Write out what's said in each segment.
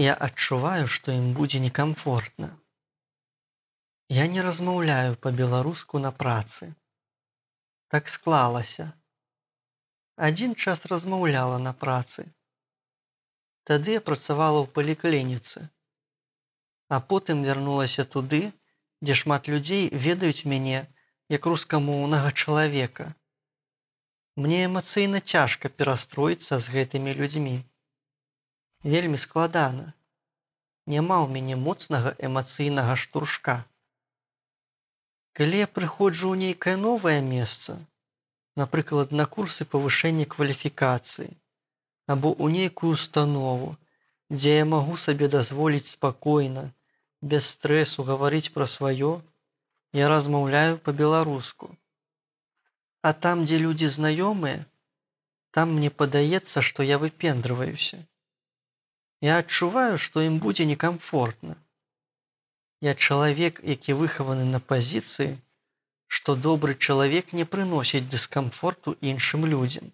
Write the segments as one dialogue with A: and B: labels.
A: Я адчуваю, што ім будзе некамфортна. Я не размаўляю па-беларуску на працы. Так склалася. Адзін час размаўляла на працы. Тады я працавала ў паліклініцы. А потым вярнулася туды, дзе шмат людзей ведаюць мяне як рускамоўнага чалавека. Мне эмацыйна цяжка перастроіцца з гэтымі людзьмі. Вельмі складана. Няма ў мяне моцнага эмацыйнага штуршка. Калі я прыходжу ў нейкае новае месца, напрыклад, на курсы павышэння кваліфікацыі або ў нейкую установу, дзе я магу сабе дазволіць спакойна, без стрэсу гаварыць пра сваё, я размаўляю па-беларуску. А там, дзе людзі знаёмыя, там мне падаецца, што я выпендрываюся. Я адчуваю, што ім будзе некамфортна. Я чалавек, які выхаваны на пазіцыі, што добры чалавек не прыносіць дыскамфорту іншым людзям.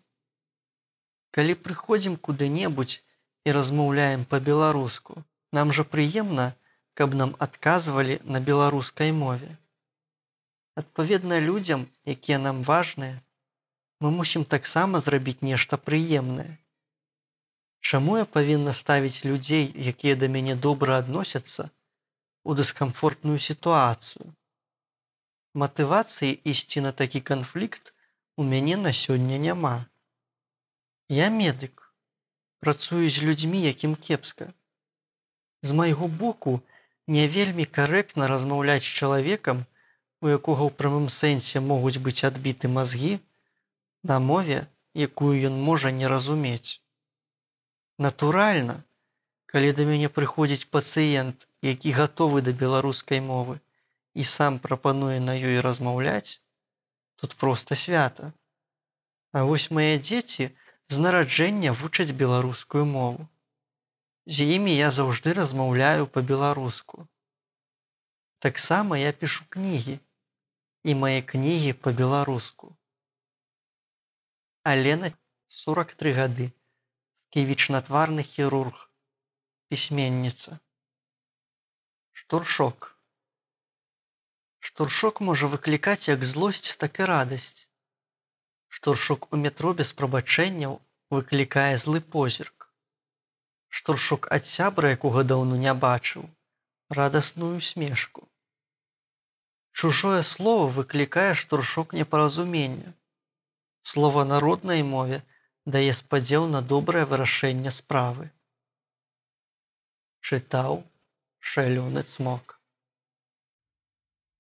A: Калі прыходзім куды-небудзь і размаўляем па-беларуску, нам жа прыемна, каб нам адказвалі на беларускай мове. Адпаведна людзям, якія нам важныя, мы мусім таксама зрабіць нешта прыемнае. Чаму я павінна ставіць людзей, якія да мяне добра адносяцца у дыскамфортную сітуацыю. Матывацыі ісці на такі канфлікт у мяне на сёння няма. Я медык, працую з людзьмі, якім кепска. З майго боку не вельмі карэктна размаўляць з чалавекам, у якога ў прамым сэнсе могуць быць адбіты мазгі, на мове, якую ён можа не разумець. Натуральна, калі да мяне прыходзіць пацыент, які гатовы да беларускай мовы і сам прапануе на ёй размаўляць, тут проста свята. А вось мае дзеці, з нараджэння вучаць беларускую мову. З імі я заўжды размаўляю па-беларуску. Таксама я пішу кнігі і мае кнігі па-беларуску. Алена 43 гады, сківічнатварны хірург, пісьменніца. Штуршок. Штуршок можа выклікаць як злосць, так і радасць. Штуршок у метро без прабачэнняў выклікае злы позірк. Штуршок ад сябра, якога даўно не бачыў, радасную смешку. Чужое слово выклікае штуршок непаразумення. Слова народнай мове дае спадзеў на добрае вырашэнне справы. Чытаў шалёны цмок.